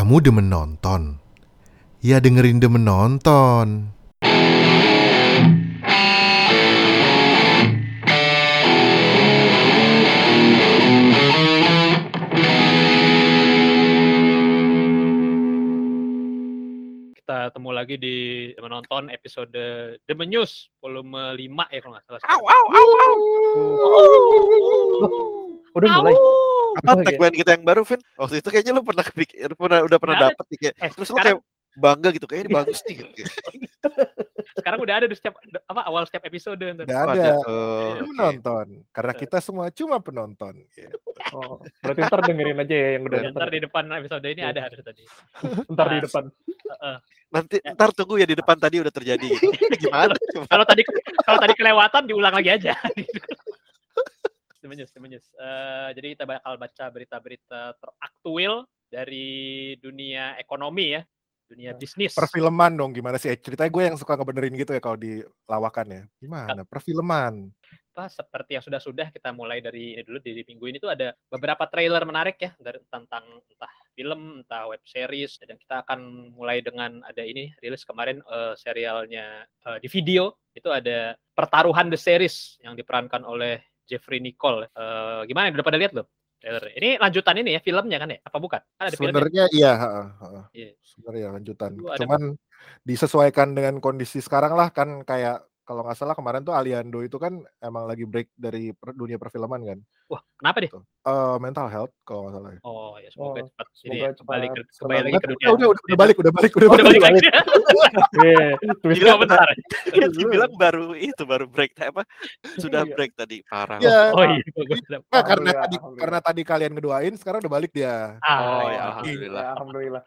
Kamu demen nonton? Ya dengerin demen nonton. Kita ketemu lagi di menonton episode The News volume 5 ya kalau nggak salah. Au, au, au, au. Udah mulai. Apa Oke. tagline kita yang baru, Vin? Waktu itu kayaknya lu pernah kepikir, pernah udah pernah ada. dapet kayak, Eh, terus lu sekarang- kayak bangga gitu, kayaknya ini bagus nih. Gitu. Sekarang udah ada di setiap apa awal setiap episode Oh, ada. oh, Ini oke. menonton. Karena kita semua cuma penonton. Gitu. Oh, berarti ntar dengerin aja ya yang udah Ya, nonton. ntar di depan episode ini ada harus tadi. Ntar di depan. Nanti ntar tunggu ya di depan tadi udah terjadi gitu. Gimana? Kalau tadi kalau tadi kelewatan diulang lagi aja. The News, News. Eh, jadi kita bakal baca berita-berita teraktual dari dunia ekonomi ya, dunia bisnis. Perfilman dong gimana sih? Eh, Ceritanya gue yang suka ngebenerin gitu ya kalau di lawakan ya. Gimana? Perfilman. apa seperti yang sudah-sudah kita mulai dari ini dulu di minggu ini tuh ada beberapa trailer menarik ya dari tentang entah film entah web series dan kita akan mulai dengan ada ini rilis kemarin eh, serialnya eh, di video itu ada pertaruhan the series yang diperankan oleh Jeffrey Nicole Eh, gimana udah pada lihat belum trailer ini lanjutan ini ya filmnya kan ya apa bukan kan ada filmnya Sebenarnya iya. heeh, heeh. Iya. Sebenarnya lanjutan. Cuman disesuaikan dengan kondisi sekarang lah kan kayak kalau nggak salah kemarin tuh Aliando itu kan emang lagi break dari per- dunia perfilman kan. wah kenapa deh Eh, mental health kalau nggak salah ya. oh ya semoga Oh, cepat ini semoga ya, kembali ke cepat kembali lagi ke dunia udah, udah, udah balik, udah balik, udah Oh, udah balik. balik lagi Iya, Gila, bentar Dia bilang baru itu baru break apa? Sudah Iya. break tadi parah. Ya, oh iya Nggak, karena tadi karena tadi kalian ngedoain, sekarang udah balik dia. ah, Oh iya. ya alhamdulillah. Ya, alhamdulillah.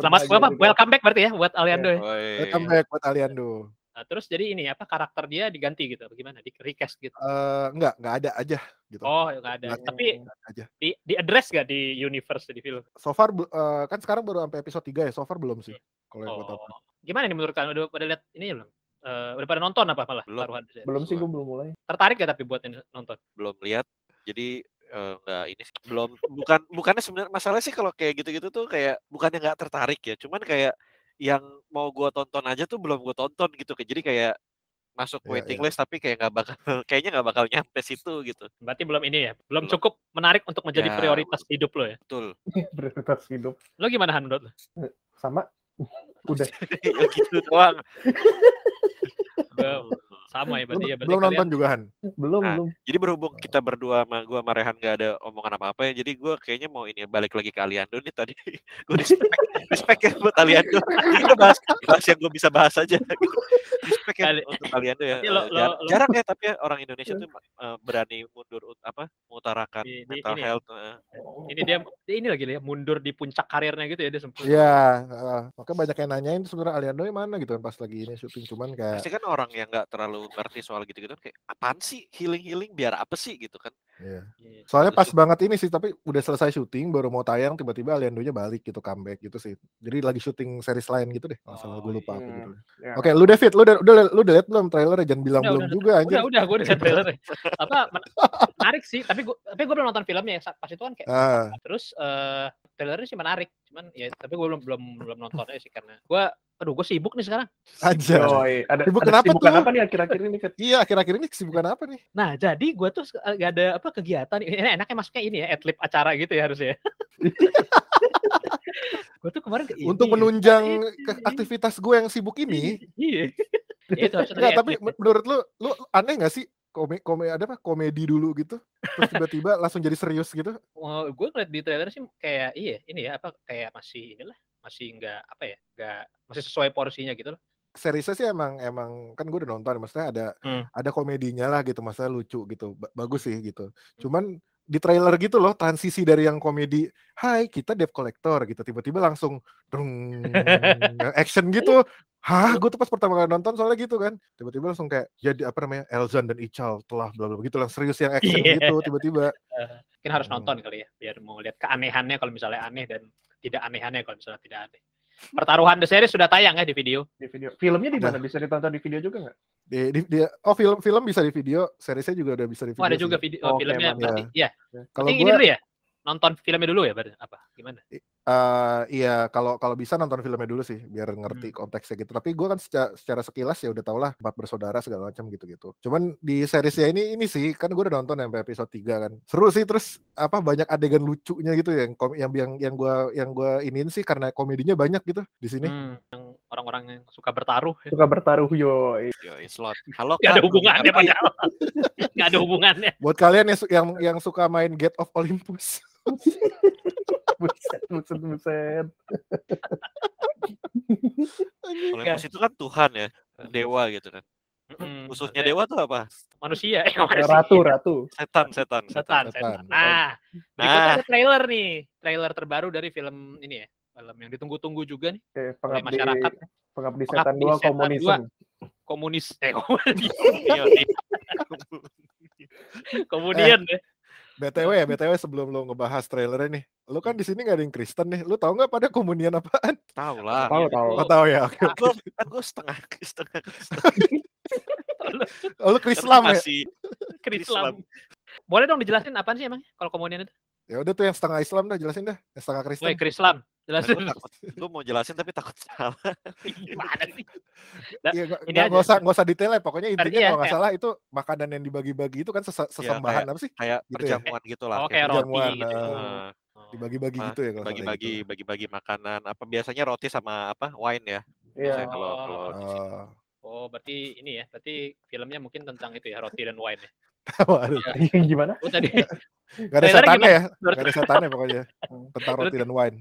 Selamat. Welcome back berarti ya buat Aliando. ya. Welcome back buat Aliando. Nah, terus jadi ini apa karakter dia diganti gitu? Bagaimana? Di recast gitu? Eh, enggak, enggak ada aja gitu. Oh, nggak ada. Nggak- Tapi nggak ada aja. di di address gak di universe di film? So far eh, kan sekarang baru sampai episode 3 ya. So far belum sih. Kalau yang gue tahu. Oh, gimana nih menurut kalian? Udah pada lihat ini belum? Eh, udah pada nonton apa malah? Belum. Taruhan Belum sih, gue belum mulai. Tertarik gak tapi buat ini nonton? belum lihat jadi eh, nggak ini sih, belum bukan bukannya sebenarnya masalah sih kalau kayak gitu-gitu tuh kayak bukannya nggak tertarik ya cuman kayak yang mau gua tonton aja tuh belum gua tonton gitu jadi kayak masuk Iya, waiting iya. list tapi kayak nggak bakal kayaknya nggak bakal nyampe situ gitu Berarti belum ini ya? Belum Belum. cukup menarik untuk menjadi Ya, prioritas hidup lo ya? betul Prioritas hidup. Lo gimana Han menurut lo? Sama. Udah. Ya gitu doang sama ya berarti ya. Berarti belum kalian- nonton juga Han? Belum, Nah, belum. jadi berhubung kita berdua sama gua sama Rehan nggak ada omongan apa-apa ya jadi gua kayaknya mau ini balik lagi ke Aliando nih tadi gue respect respect ya buat Aliando kita bahas bahas yang gue bisa bahas aja respect ya Kali- untuk Aliando ya Tapi lo- Eh, lo- jar- lo- jarang ya tapi ya orang Indonesia tuh eh, berani mundur apa mengutarakan di- mental ini ya. health eh. Ini dia dia ini lagi ya mundur di puncak karirnya gitu ya dia sempat. Iya, heeh. makanya banyak yang nanyain tuh sebenarnya Aliando yang mana gitu kan pas lagi ini syuting cuman kayak pasti kan orang yang nggak terlalu ngerti soal gitu-gitu kayak apaan sih healing healing biar apa sih gitu kan iya. Iya. Soalnya pas banget ini sih, tapi udah selesai syuting, baru mau tayang, tiba-tiba Aliandonya balik gitu, comeback gitu sih. Jadi lagi syuting series lain gitu deh, nggak salah Oh, gue lupa apa iya. gitu. Ya. Oke, lu David, lu udah udah lu udah liat belum trailernya? Jangan bilang Udah, belum udah, juga anjir. Udah, udah, gue udah liat trailernya. Apa men- menarik sih, tapi gue tapi gue belum nonton filmnya. ya. Pas itu kan kayak Ah, terus eh trailernya sih menarik, cuman ya tapi gue belum belum belum nonton aja sih karena gue aduh gue sibuk nih sekarang. aja. Yoi, ada, Sibuk ada kenapa kesibukan tuh? apa nih akhir-akhir ini? Iya, akhir-akhir ini kesibukan apa nih? Nah, jadi gue tuh se- gak ada apa kegiatan. Ini enaknya masuknya ini ya, adlib acara gitu ya harusnya. gue tuh kemarin ke Untuk ini, menunjang ini, ke aktivitas gue yang sibuk ini. Iya. Ya, itu tapi men- menurut lu, lu aneh gak sih? Komedi, komedi ada apa? Komedi dulu gitu. Terus tiba-tiba langsung jadi serius gitu. Oh, gue ngeliat di trailer sih kayak iya ini ya apa kayak masih inilah masih nggak apa ya nggak masih sesuai porsinya gitu loh. seriesnya sih emang emang kan gue udah nonton maksudnya ada Hmm. ada komedinya lah gitu maksudnya lucu gitu Ba- bagus sih gitu cuman di trailer gitu loh transisi dari yang komedi hai kita debt collector gitu tiba-tiba langsung drung action gitu hah gue tuh pas pertama kali nonton soalnya gitu kan tiba-tiba langsung kayak jadi apa namanya Elzan dan Ichal telah bla bla gitu lah serius yang action Iya. gitu tiba-tiba Mungkin harus Hmm. nonton kali ya biar mau lihat keanehannya kalau misalnya aneh dan tidak anehannya kalau misalnya tidak aneh. Pertaruhan The Series sudah tayang ya di video. Di video. Filmnya di mana? Bisa ditonton di video juga nggak? di, di- di- oh film film bisa di video seriesnya juga udah bisa di video Oh ada juga video Oke, filmnya mantap. berarti. Iya. kalau Penting ini gue dulu ya. Nonton filmnya dulu ya, berarti apa? Gimana? Eh, iya kalau kalau bisa nonton filmnya dulu sih biar ngerti Hmm. konteksnya gitu. Tapi gue kan secara, secara sekilas ya udah tau lah empat bersaudara segala macam gitu-gitu. Cuman di seriesnya ini ini sih kan gue udah nonton sampai episode 3 kan. Seru sih terus apa banyak adegan lucunya gitu yang kom- yang yang yang gua yang gua iniin sih karena komedinya banyak gitu di sini. Hmm, yang orang-orang yang suka bertaruh ya. Suka bertaruh yo. Yo, slot. Halo Gak ada Kak, hubungannya padahal. Gak ada hubungannya. Buat kalian yang yang yang suka main Gate of Olympus. Buset, buset, buset. Olympus itu kan Tuhan ya, dewa gitu kan. Musuhnya Maksudnya dewa tuh apa? Manusia. Eh, manusia. Ratu, ratu. Setan, setan. Setan, Setan. setan. Nah, Nah. ada trailer nih. Trailer terbaru dari film ini ya. Film yang ditunggu-tunggu juga nih. Oke, Oleh pengabdi, masyarakat. pengabdi Pengabdi setan dua komunisme. Komunis. Eh, komunis. Iya, iya. Kemudian deh. BTW ya, BTW sebelum lo ngebahas trailernya nih. Lu kan di sini gak ada yang Kristen nih. Lu tahu nggak pada komunian apaan? Tahu lah. Tahu, tahu. Oh, tahu ya. Oke. Kan gue kan gue setengah setengah Oh, lu Krislam ya? masih Krislam. Boleh dong dijelasin apaan sih emang kalau komunian itu? Ya udah tuh yang setengah Islam dah jelasin dah. Yang setengah Kristen. Woi, Krislam. Gue Jelasin. takut gue mau jelasin tapi takut salah Gimana sih? Nah, Iya, nggak ini nggak- nggak aja. usah nggak usah detailnya. Pokoknya intinya Iya, kalau nggak salah itu makanan yang dibagi-bagi itu kan sesa- sesembahan apa sih? kayak Gitu ya? perjamuan gitu lah Oh, kayak roti Perjamuan, gitu. Nah, Oh. Dibagi-bagi Ah, gitu ya kalau bagi-bagi gitu. bagi-bagi makanan apa biasanya roti sama apa wine ya Iya. biasanya kalau kalau di sini. Oh. Oh, berarti ini ya. Berarti filmnya mungkin tentang itu ya, roti dan wine ya. Waduh, Gimana? Oh, tadi nggak ada setannya ya, nggak ada setannya pokoknya tentang roti dan wine.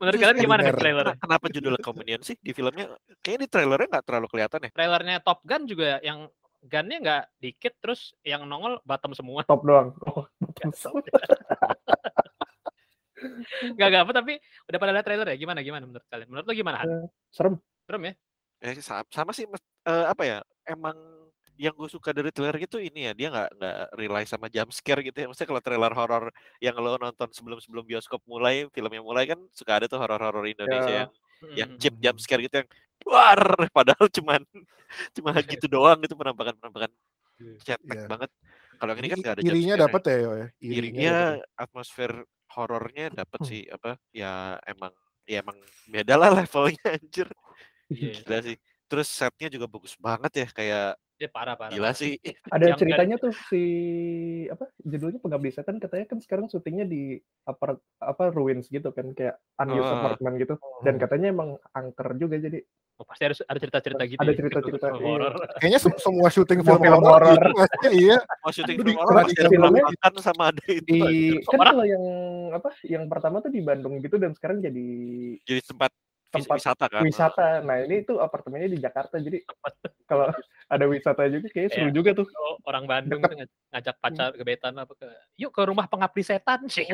Menurut kalian gimana nih trailernya? Kenapa- judulnya Communion sih di filmnya kayaknya di trailernya nggak terlalu kelihatan ya Trailernya Top Gun juga yang gunnya nggak dikit terus yang nongol bottom semua. Top doang. Oh, Gak gak apa tapi udah pada lihat trailer ya gimana gimana menurut kalian? Menurut lo gimana? Han? serem. Serem ya? Eh, sa- sama sih Mas. Eh, apa ya emang yang gue suka dari trailer itu ini ya dia nggak nggak rely sama jump scare gitu ya maksudnya kalau trailer horor yang lo nonton sebelum sebelum bioskop mulai filmnya mulai kan suka ada tuh horor horor Indonesia Ya. yang yang Hmm. chip jump scare gitu yang war padahal cuman cuma gitu doang gitu penampakan penampakan cetek Iya. banget kalau ini kan nggak ada jump irinya dapat ya, yo ya. irinya dapet ya. atmosfer horornya dapat Hmm. sih apa ya emang ya emang beda lah levelnya anjir Iya. gila sih terus setnya juga bagus banget ya kayak Dia parah parah. gila sih Ada Yang ceritanya tuh si apa judulnya pengabdi setan katanya kan sekarang syutingnya di apart apa ruins gitu kan kayak unused Ah. apartment gitu dan katanya emang angker juga jadi Oh, pasti ada ada cerita-cerita gitu. Ada ya. cerita-cerita, Film iya. horor. Kayaknya se- semua syuting Semua film, film horor gitu maksudnya, iya. mau syuting film di- horor di pasti ada filmnya penampakan sama ada itu di kan kalau yang apa yang pertama tuh di Bandung gitu dan sekarang jadi jadi tempat, Tempat wisata kan wisata. Nah ini tuh apartemennya di Jakarta jadi kalau ada wisata juga kayaknya seru Iya. juga tuh. Orang Bandung Deket. tuh ngaj- ngajak pacar gebetan apa ke yuk ke rumah pengabdi setan sih.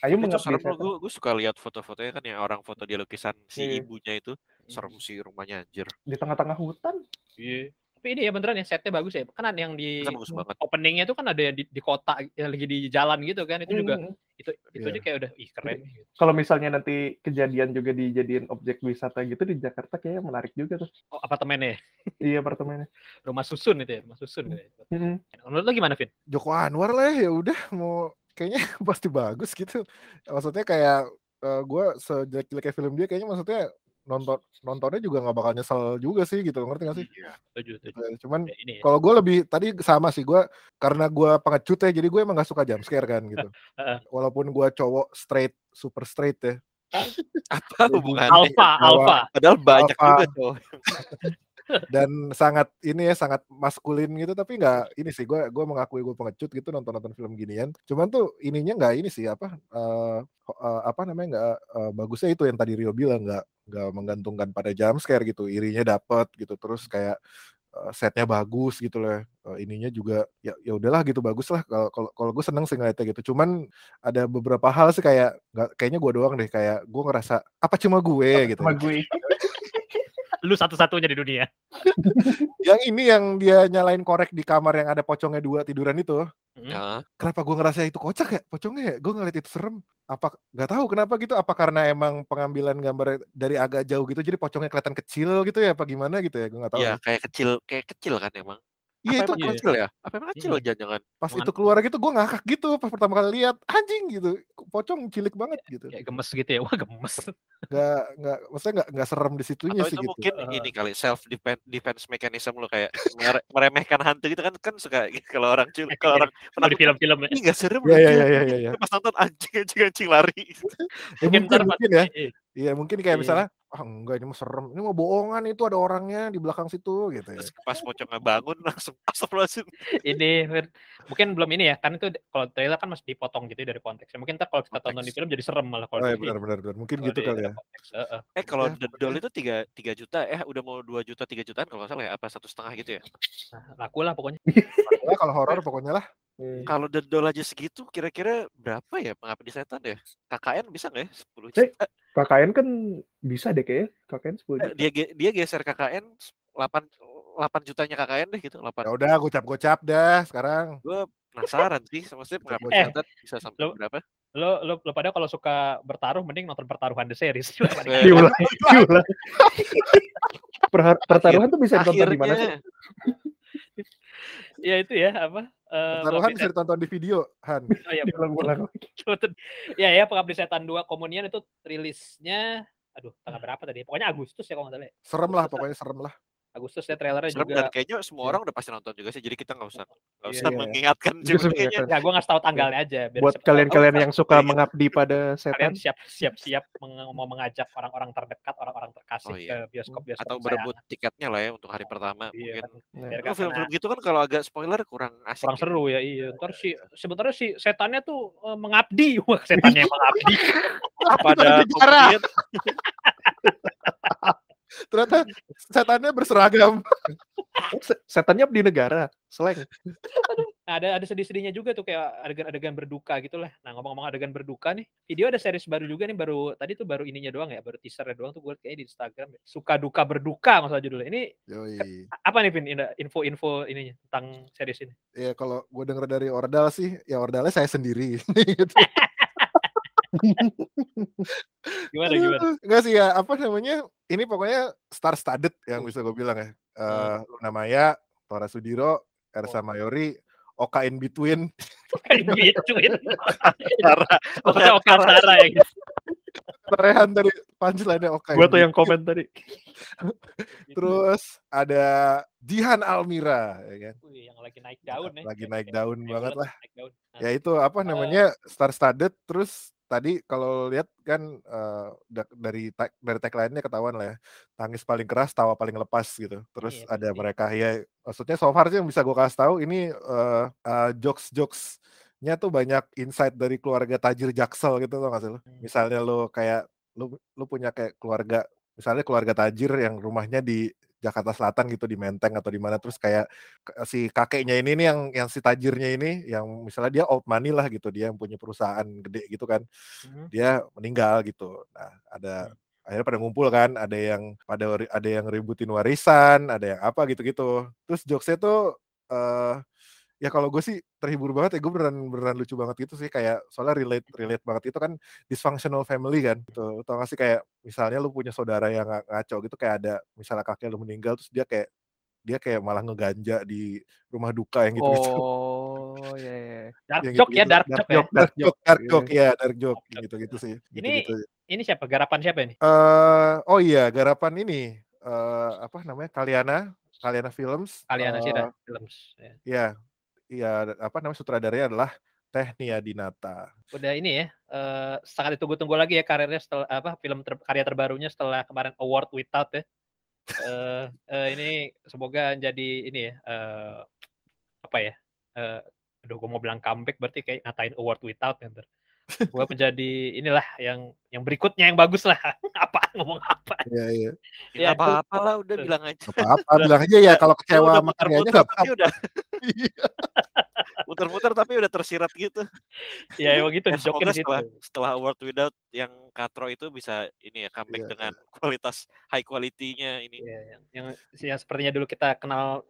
Ayo itu mengabdi serem loh setan. gue gue suka lihat foto-fotonya kan yang orang foto dia lukisan si Iya. ibunya itu serem sih rumahnya anjir di tengah-tengah hutan. Iya. Tapi ini ya beneran ya setnya bagus ya. Kan yang di Itu bagus banget openingnya tuh kan ada yang di, di kota yang lagi di jalan gitu kan. Itu juga Hmm. itu itu Iya. aja kayak udah ih keren. gitu. Kalau misalnya nanti kejadian juga dijadiin objek wisata gitu di Jakarta kayaknya menarik juga tuh. Oh, apartemennya ya? Iya apartemennya. rumah susun itu ya, rumah susun. gitu ya. Mm-mm. Menurut lo gimana, Vin? Joko Anwar lah ya udah mau kayaknya pasti bagus gitu. Maksudnya kayak eh, gua sejelek-jeleknya film dia kayaknya maksudnya nonton nontonnya juga nggak bakal nyesel juga sih gitu ngerti gak sih? Setuju, setuju. Eh, Cuman Ya, ini ya. kalau gue lebih tadi sama sih gue karena gue pengecut ya jadi gue emang gak suka jump scare kan gitu. Walaupun gue cowok straight super straight ya. apa hubungannya Alpha, alpha. padahal banyak Alpha. juga cowok dan sangat ini ya sangat maskulin gitu tapi nggak ini sih gue gue mengakui gue pengecut gitu nonton nonton film ginian cuman tuh ininya nggak ini sih apa eh, ho- eh, apa namanya nggak eh, bagusnya itu yang tadi Rio bilang nggak nggak menggantungkan pada jump scare gitu irinya dapet gitu terus kayak eh, setnya bagus gitu loh Eh, ininya juga ya ya udahlah gitu bagus lah kalau kalau kalau gue seneng sih ngeliatnya gitu. Cuman ada beberapa hal sih kayak nggak kayaknya gue doang deh kayak gue ngerasa apa cuma gue? Gitu. Sama gue. Lu satu-satunya di dunia. yang ini yang dia nyalain korek di kamar yang ada pocongnya dua tiduran itu. Hmm. kenapa gue ngerasa itu kocak ya? Pocongnya ya? Gue ngeliat itu serem apa nggak tahu kenapa gitu apa karena emang pengambilan gambar dari agak jauh gitu jadi pocongnya kelihatan kecil gitu ya apa gimana gitu ya gue nggak tahu ya kayak kecil kayak kecil kan emang Iya itu emang Iya. kecil ya? Apa emang kecil Iya. jangan-jangan? pas itu keluar gitu gue ngakak gitu pas pertama kali lihat anjing gitu pocong cilik banget gitu Kayak gemes gitu ya. Wah, gemes. nggak nggak maksudnya nggak nggak serem di situnya Atau sih itu gitu mungkin ini kali self defense defense mechanism lo kayak mere- meremehkan hantu gitu kan kan suka gitu kalau orang cul kalau orang Kalau di kan, film-film ya. ini nggak serem Iya lucu." iya iya iya iya. pas nonton anjing anjing anjing lari Ya, Mungkin ya. Iya. Iya mungkin kayak Iya. misalnya ah enggak ini mah serem. Ini mau bohongan itu ada orangnya di belakang situ gitu ya. terus pas pocongnya bangun langsung astagfirullahaladzim ini mungkin belum ini ya kan itu kalau trailer kan masih dipotong gitu ya dari konteksnya mungkin ntar kalau kita tonton di Konteks. film jadi serem malah kalau Oh ya benar benar benar. Mungkin kalau gitu kali ya. konteks. Heeh. eh kalau Ya, The Doll itu tiga tiga juta eh udah mau dua juta tiga jutaan kalau salah ya apa satu setengah gitu ya Nah, laku lah pokoknya Ya, kalau horor pokoknya lah. Hmm. kalau The Doll aja segitu kira-kira berapa ya pengabdi setan ya KKN bisa nggak ya 10 Eh, juta KKN kan bisa deh kayaknya. KKN 10 Eh, juta. dia dia geser KKN 8 8 jutanya KKN deh gitu 8 Ya udah gocap-gocap dah sekarang. gue penasaran sih maksudnya pengabdi Eh, setan bisa sampai lo- berapa lo lo lo pada kalau suka bertaruh mending nonton pertaruhan the series Eh, Diulang, diulang. Pertaruhan tuh bisa ditonton di mana sih? ya itu ya apa eh, Taruhan bisa ditonton di video, Han. Oh, ya, Diulang-ulang. ya ya pengabdi setan 2 komunian itu rilisnya aduh tanggal berapa tadi pokoknya Agustus ya kalau nggak salah ya. Serem lah pokoknya serem lah. Agustus ya trailernya serem juga dan kayaknya semua orang udah pasti nonton juga sih jadi kita nggak usah nggak Iya, usah iya. mengingatkan Itu juga kayaknya kelihatan. ya gue ngasih tahu tanggalnya aja biar Buat kalian-kalian yang suka Iya. mengabdi pada setan, kalian siap siap meng- mau mengajak orang-orang terdekat orang-orang terkasih Oh, iya. ke bioskop bioskop atau berebut tiketnya lah ya untuk hari pertama Iya mungkin kan. Nah, nggak film-film gitu kan kalau agak spoiler kurang asik kurang ya. seru ya iya ntar si sebenarnya si setannya tuh eh, mengabdi wah setannya yang mengabdi pada Bicara. Ternyata setannya berseragam. se- setannya di negara. Nah, ada ada sedih-sedihnya juga tuh kayak adegan-adegan berduka gitu lah. Nah ngomong-ngomong adegan berduka nih, video ada series baru juga nih baru tadi tuh baru ininya doang ya, baru teasernya doang tuh gue kayak di Instagram. ya. Suka duka berduka masalah judulnya. Ini Yoi. a- apa nih Vin info-info ininya tentang series ini? Ya kalau gue denger dari Ordal sih, ya Ordalnya saya sendiri. Gitu. Gimana gimana? Enggak sih ya, apa namanya? Ini pokoknya star studded yang bisa gue bilang ya. Eh Luna Maya, Tora Sudiro, Ersa Mayori, Oka in between, Kayak gituin. Sarah. Maksudnya Oka Antara ya gitu. Rehan dari punchline-nya Oka. Gua in tuh yang komen tadi. between. Terus ada Jihan Almira, ya kan? Wih, yang lagi naik daun ya. Lagi naik daun banget lah. naik daun. Nah, Ya itu apa namanya star studded. Terus tadi kalau lihat kan da- dari tag, dari tagline-nya ketahuan lah ya. Tangis paling keras, tawa paling lepas gitu. Terus Iya, ada pasti. mereka ya maksudnya so far sih yang bisa gue kasih tahu ini eh, eh, jokes-jokesnya tuh banyak insight dari keluarga tajir Jaksel gitu loh nggak sih lo? Hmm. Misalnya lo kayak lu lu punya kayak keluarga misalnya keluarga tajir yang rumahnya di Jakarta Selatan gitu di Menteng atau di mana terus kayak si kakeknya ini nih yang yang si tajirnya ini yang misalnya dia old money lah gitu dia yang punya perusahaan gede gitu kan Mhm. dia meninggal gitu. Nah ada akhirnya pada ngumpul kan ada yang pada ada yang ributin warisan ada yang apa gitu gitu terus jokesnya tuh eh ya kalau gue sih terhibur banget ya gue beneran beneran lucu banget gitu sih kayak soalnya relate relate banget itu kan dysfunctional family kan gitu tau gak sih kayak misalnya lu punya saudara yang nga- ngaco gitu kayak ada misalnya kakek lu meninggal terus dia kayak dia kayak malah ngeganja di rumah duka yang gitu gitu Oh, ya, ya. Dark yang joke ya, dark dark joke ya. dark joke, dark Iya. joke, ya, dark joke, Dark joke. gitu-gitu sih, Ini- gitu-gitu. Ini siapa? Garapan siapa ini? Eh, oh iya, garapan ini, eh apa namanya, Kaliana, Kaliana Films. Kalian sih eh, films. Ya. Iya, iya, apa namanya sutradaranya adalah Teh Nia Dinata. Udah ini ya, eh, sangat ditunggu-tunggu lagi ya karirnya setelah apa film ter- karya terbarunya setelah kemarin Award Without ya. Eh, eh, ini semoga jadi ini ya eh, apa ya? Eh, aduh, gue mau bilang comeback berarti kayak ngatain Award Without ya ntar. Gue menjadi inilah yang yang berikutnya yang bagus lah. apa ngomong apa? Iya, iya. Ya, Ya, apa-apa lah udah bilang aja. Gak apa-apa, bilang aja ya kalau kecewa udah sama karyanya muter-muter gak tapi apa-apa. udah muter-muter tapi udah tersirat gitu. Ya emang gitu Ya, semoga setelah setelah Award Without yang Katro itu bisa ini ya comeback Iya, dengan kualitas high quality-nya ini Iya, yang, yang yang sepertinya dulu kita kenal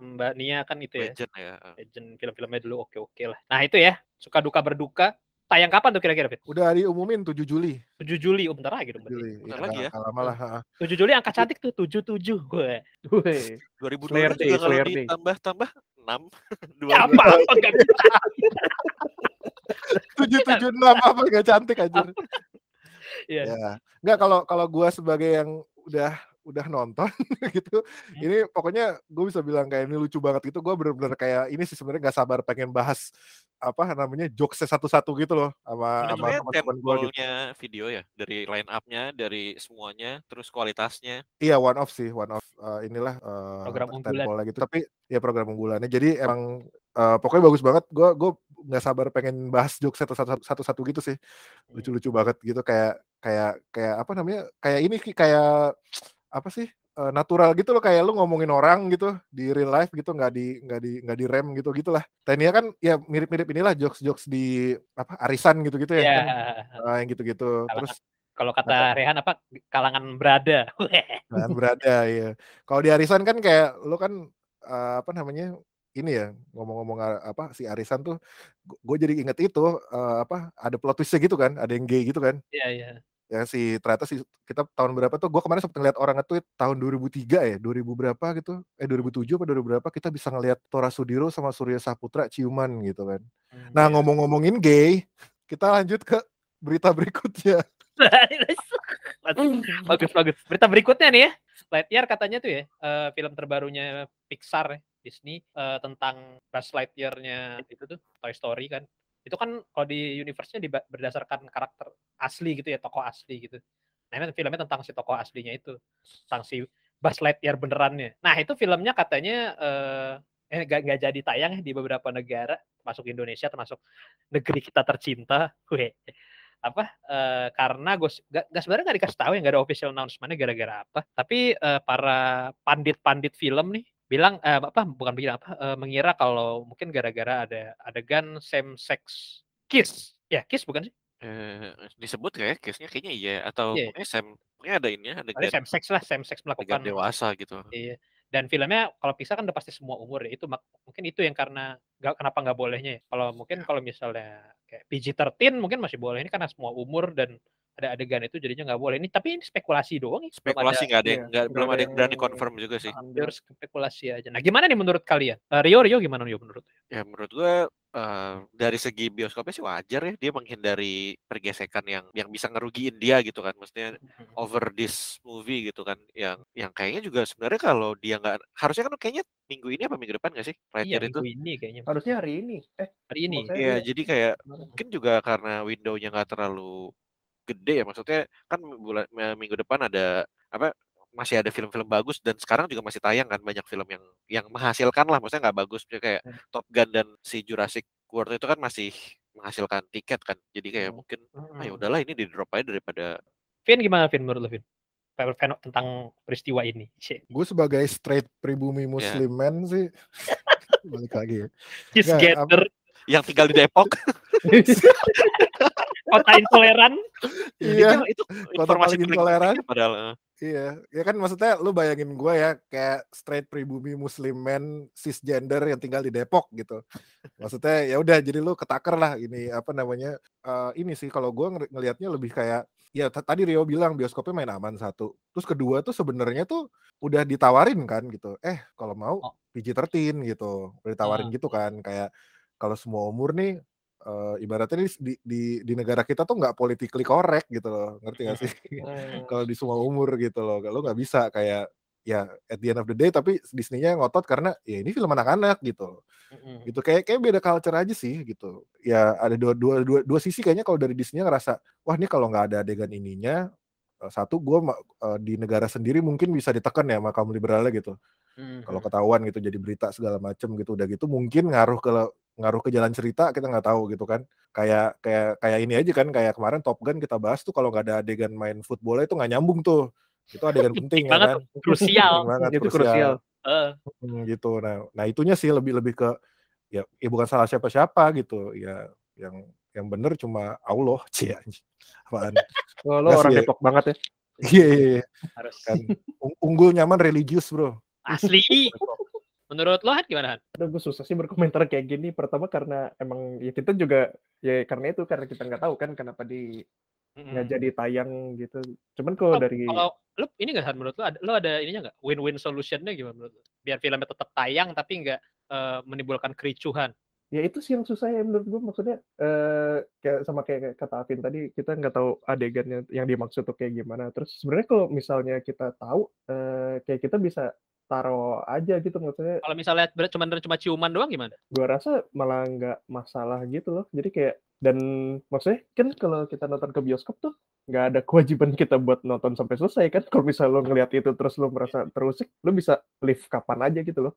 Mbak Nia kan itu ya. legend ya. legend film-filmnya dulu oke-oke lah. Nah itu ya suka duka berduka tayang kapan tuh kira-kira, Fit? Udah diumumin 7 Juli. 7 Juli, oh bentar lagi dong 7 berarti. Juli. Bentar Ya, lagi ya. nggak lama lah. ha. 7 Juli angka cantik tuh 77 gue. Wih, 2020 Slayer Day, juga kalau ditambah-tambah 6 Ya apa apa enggak bisa. 776 apa gak cantik anjir. Iya. Ya. Enggak kalau kalau gua sebagai yang udah udah nonton gitu. Hmm. Ini pokoknya gue bisa bilang kayak ini lucu banget gitu. Gue bener-bener kayak ini sih sebenarnya nggak sabar pengen bahas apa namanya jokes satu-satu gitu loh sama sama teman-teman gue gitu. video ya dari line up-nya, dari semuanya, terus kualitasnya. Iya one off sih one off eh, inilah eh, Program unggulan. gitu. Tapi ya program unggulannya. Jadi emang eh, pokoknya bagus banget. Gue gue nggak sabar pengen bahas jokes satu-satu satu-satu gitu sih. Hmm. Lucu-lucu banget gitu kayak kayak kayak apa namanya? Kayak ini kayak apa sih? eh, natural gitu loh kayak lu ngomongin orang gitu di real life gitu nggak di nggak di nggak di rem gitu gitulah. Tania kan ya mirip-mirip inilah jokes-jokes di apa arisan gitu-gitu ya. Iya. kan. Ah, yang gitu-gitu. Kalangan Terus Kalau kata Rehan apa kalangan berada. Nah, berada ya. Kalau di arisan kan kayak lu kan eh, apa namanya ini ya ngomong-ngomong apa si arisan tuh gue jadi inget itu eh, apa ada plot twistnya gitu kan ada yang gay gitu kan Iya, iya. Ya si ternyata si kita tahun berapa tuh gue kemarin sempat ngeliat orang nge-tweet tahun 2003 ya 2000 berapa gitu eh 2007 apa 2000 berapa kita bisa ngeliat Tora Sudiro sama Surya Saputra ciuman gitu kan Hmm, nah iya. ngomong-ngomongin gay kita lanjut ke berita berikutnya bagus bagus. Berita berikutnya nih ya. Lightyear katanya tuh ya eh, film terbarunya Pixar ya, Disney eh, tentang Buzz Lightyear-nya itu tuh Toy Story kan. Itu kan kalau di universe-nya berdasarkan karakter asli gitu ya, tokoh asli gitu. Nah, ini filmnya tentang si tokoh aslinya itu, tentang si Buzz Lightyear benerannya. Nah, itu filmnya katanya eh eh gak, nggak jadi tayang ya di beberapa negara, termasuk Indonesia, termasuk negeri kita tercinta. Weh apa eh, karena gue gak, gak sebenarnya nggak dikasih tahu ya nggak ada official announcement gara-gara apa tapi eh, para pandit-pandit film nih bilang eh, apa bukan bilang apa eh, mengira kalau mungkin gara-gara ada adegan same sex kiss ya kiss bukan sih Eh, disebut kayak case-nya kayaknya iya atau Iya. pokoknya Sam pokoknya ada ini ada ada same sex lah same sex melakukan dewasa gitu. Iya. Dan filmnya kalau pisah kan udah pasti semua umur ya. Itu mungkin itu yang karena nggak kenapa nggak bolehnya ya. Kalau mungkin kalau misalnya kayak PG-13 mungkin masih boleh ini karena semua umur dan ada adegan itu jadinya nggak boleh. Ini tapi ini spekulasi doang ya. Spekulasi nggak ada yang iya, nggak belum ada yang berani confirm juga sih. harus spekulasi aja. Nah, gimana nih menurut kalian? Eh, Rio Rio gimana Rio menurut? Ya menurut gue eh, dari segi bioskopnya sih wajar ya dia menghindari pergesekan yang yang bisa ngerugiin dia gitu kan. Maksudnya over this movie gitu kan yang yang kayaknya juga sebenarnya kalau dia nggak harusnya kan kayaknya minggu ini apa minggu depan nggak sih Iya Lightyear itu minggu ini kayaknya. harusnya hari ini. Eh, Hari ini. Iya iya. jadi kayak mungkin juga karena windownya nggak terlalu gede ya maksudnya kan bulan minggu depan ada apa masih ada film-film bagus dan sekarang juga masih tayang kan banyak film yang yang menghasilkan lah maksudnya nggak bagus kayak Hmm. Top Gun dan si Jurassic World itu kan masih menghasilkan tiket kan jadi kayak Hmm. mungkin ah ya udahlah ini di drop aja daripada Vin gimana Vin menurut lo Vin? Tentang peristiwa ini. Gue sebagai straight pribumi Ya. muslim man sih balik lagi ya. Kiss Nggak, gather, yang tinggal di Depok kota intoleran. iya itu, itu kota informasi intoleran. padahal eh. Iya, ya kan maksudnya lu bayangin gue ya kayak straight pribumi muslim man cisgender yang tinggal di Depok gitu. Maksudnya ya udah jadi lu ketaker lah ini apa namanya eh, ini sih kalau gue ngel- ngelihatnya lebih kayak ya tadi Rio bilang bioskopnya main aman satu. Terus kedua tuh sebenarnya tuh udah ditawarin kan gitu. Eh kalau mau Oh. PG-13 gitu. Udah ditawarin Ah. gitu kan kayak kalau semua umur nih eh, ibaratnya di, di di di negara kita tuh nggak politically correct gitu loh. Ngerti gak sih? Hmm. kalau di semua umur gitu loh lo nggak bisa kayak ya at the end of the day tapi Disney-nya ngotot karena ya ini film anak-anak gitu Mm-mm. gitu kayak kayak beda culture aja sih gitu ya ada dua dua dua, dua sisi kayaknya kalau dari Disney ngerasa wah ini kalau nggak ada adegan ininya eh, satu gue di negara sendiri mungkin bisa ditekan ya sama kaum liberalnya gitu Mm-mm. kalau ketahuan gitu jadi berita segala macem gitu udah gitu mungkin ngaruh ke ngaruh ke jalan cerita kita nggak tahu gitu kan kayak kayak kayak ini aja kan kayak kemarin Top Gun kita bahas tuh kalau nggak ada adegan main football itu nggak nyambung tuh itu adegan penting ya kan krusial. Banget, Itu krusial. Hmm, gitu nah nah itunya sih lebih lebih ke ya, ya bukan salah siapa-siapa gitu ya yang yang bener cuma Allah cie anjing. apaan Oh, lo orang sih, ya. Depok banget ya. iya iya, iya. harus kan Ung- unggul nyaman religius bro asli. Menurut lo Han gimana Han? Aduh, gue susah sih berkomentar kayak gini. Pertama karena emang ya kita juga ya karena itu karena kita nggak tahu kan kenapa di nggak Mm-mm. jadi tayang gitu. Cuman kalau dari kalau lo ini nggak Han menurut lo ada, lo ada ininya nggak win-win solutionnya gimana menurut lo? Biar filmnya tetap tayang tapi nggak eh, menimbulkan kericuhan. ya itu sih yang susah ya menurut gue maksudnya eh kayak sama kayak kata Afin tadi kita nggak tahu adegannya yang dimaksud tuh kayak gimana. Terus sebenarnya kalau misalnya kita tahu eh kayak kita bisa taruh aja gitu maksudnya Kalau misalnya cuma cuma ciuman doang gimana? gua rasa malah nggak masalah gitu loh jadi kayak dan maksudnya kan kalau kita nonton ke bioskop tuh nggak ada kewajiban kita buat nonton sampai selesai kan kalau misalnya lo ngeliat itu terus lo merasa terusik lo bisa live kapan aja gitu loh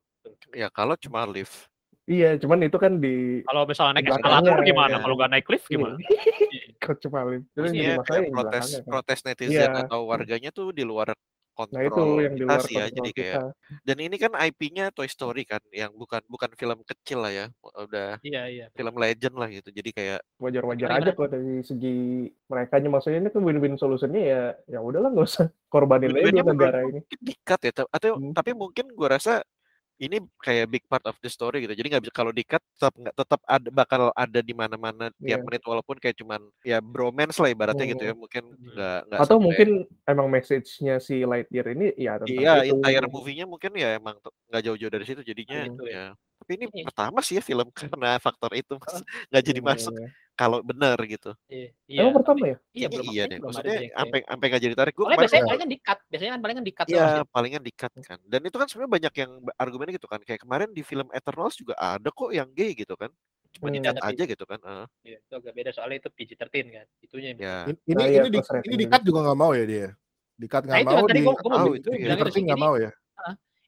Ya kalau cuma lift. iya cuman itu kan di Kalau misalnya naik eskalator gimana? ya. Kalau nggak naik lift gimana? Kok cuma live itu di protes kan. protes netizen Iya. atau warganya tuh di luar nah kontrol itu yang di kita luar sih ya. kontrol Jadi kayak kita dan ini kan IP-nya Toy Story kan yang bukan bukan film kecil lah ya. Udah Iya iya. film legend lah gitu. Jadi kayak wajar-wajar aja kok dari segi mereka maksudnya ini kan win-win solutionnya ya ya udahlah nggak usah korbanin aja negara ini di-cut ya. ta- Atau Hmm. tapi mungkin gua rasa ini kayak big part of the story gitu. Jadi nggak bisa kalau di-cut tetap nggak tetap ada bakal ada di mana-mana tiap Iya. menit walaupun kayak cuman ya bromance lah ibaratnya gitu ya. Mungkin Hmm. nggak nggak atau sampai mungkin emang message-nya si Lightyear ini ya tentang Iya, itu entire movie-nya mungkin ya emang nggak jauh-jauh dari situ jadinya gitu ya. ya. Tapi ini Ini. pertama sih ya film karena faktor itu Mas. nggak jadi Iya, masuk iya. Kalau benar gitu. Iya. emang iya, pertama ya Iya belum iya deh. ada Maksudnya sampai sampai nggak jadi tarik. Soalnya kemarin biasanya ya. palingan di cut, biasanya kan palingan di cut Iya, sih. palingan di-cut kan. Dan itu kan sebenarnya banyak yang argumennya gitu kan. Kayak kemarin di film Eternals juga ada kok yang gay gitu kan. Cuma Hmm. di-cut Tapi- aja gitu kan. Heeh. Iya, itu agak beda soalnya itu PG-13 kan. Itunya ya. In- Ini Nah, iya, ini di plus rating ini di juga. nggak mau ya dia. Di cut Nah mau di gua, gua mau itu gua ya. di nggak Ini, mau ya.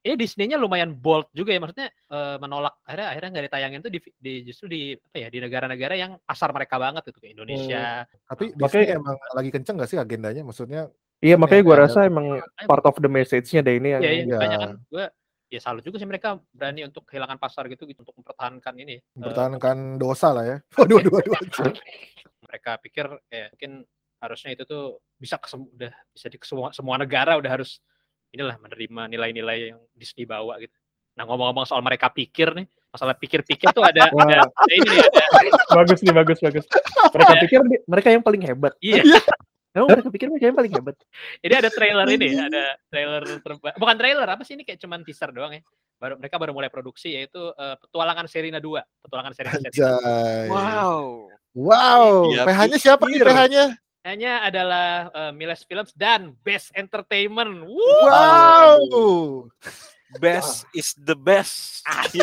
Ini Disney-nya lumayan bold juga ya. Maksudnya eh, menolak akhirnya akhirnya nggak ditayangin tuh di, di justru di apa ya di negara-negara yang pasar mereka banget gitu kayak Indonesia. Tapi Makanya- Disney emang lagi kenceng nggak sih agendanya? Maksudnya iya makanya gue ada- rasa emang part of the message-nya deh ini yang Iya, iya, Iya. makanya kan gue ya salut juga sih mereka berani untuk kehilangan pasar gitu, gitu untuk mempertahankan ini. eh, mempertahankan dosa lah ya. Waduh, waduh, waduh. waduh. mereka pikir kayak mungkin harusnya itu tuh bisa ke udah bisa di semua semua negara udah harus inilah menerima nilai-nilai yang Disney bawa gitu. Nah ngomong-ngomong soal mereka pikir nih, masalah pikir-pikir tuh ada, ada, ada ini nih, ada, bagus nih bagus bagus mereka pikir di- mereka yang paling hebat iya, Emang mereka pikir mereka yang paling hebat ini ada trailer ini, ada trailer terba bukan trailer apa sih ini kayak cuman teaser doang ya. Baru mereka baru mulai produksi yaitu eh, Petualangan Serina 2, Petualangan Serina Serina. Wow. Wow. Iya, PH-nya siapa nih pikir. PH-nya? Hanya adalah eh, Miles Films dan Best Entertainment. Wuh, Wow. Best is the best. asli.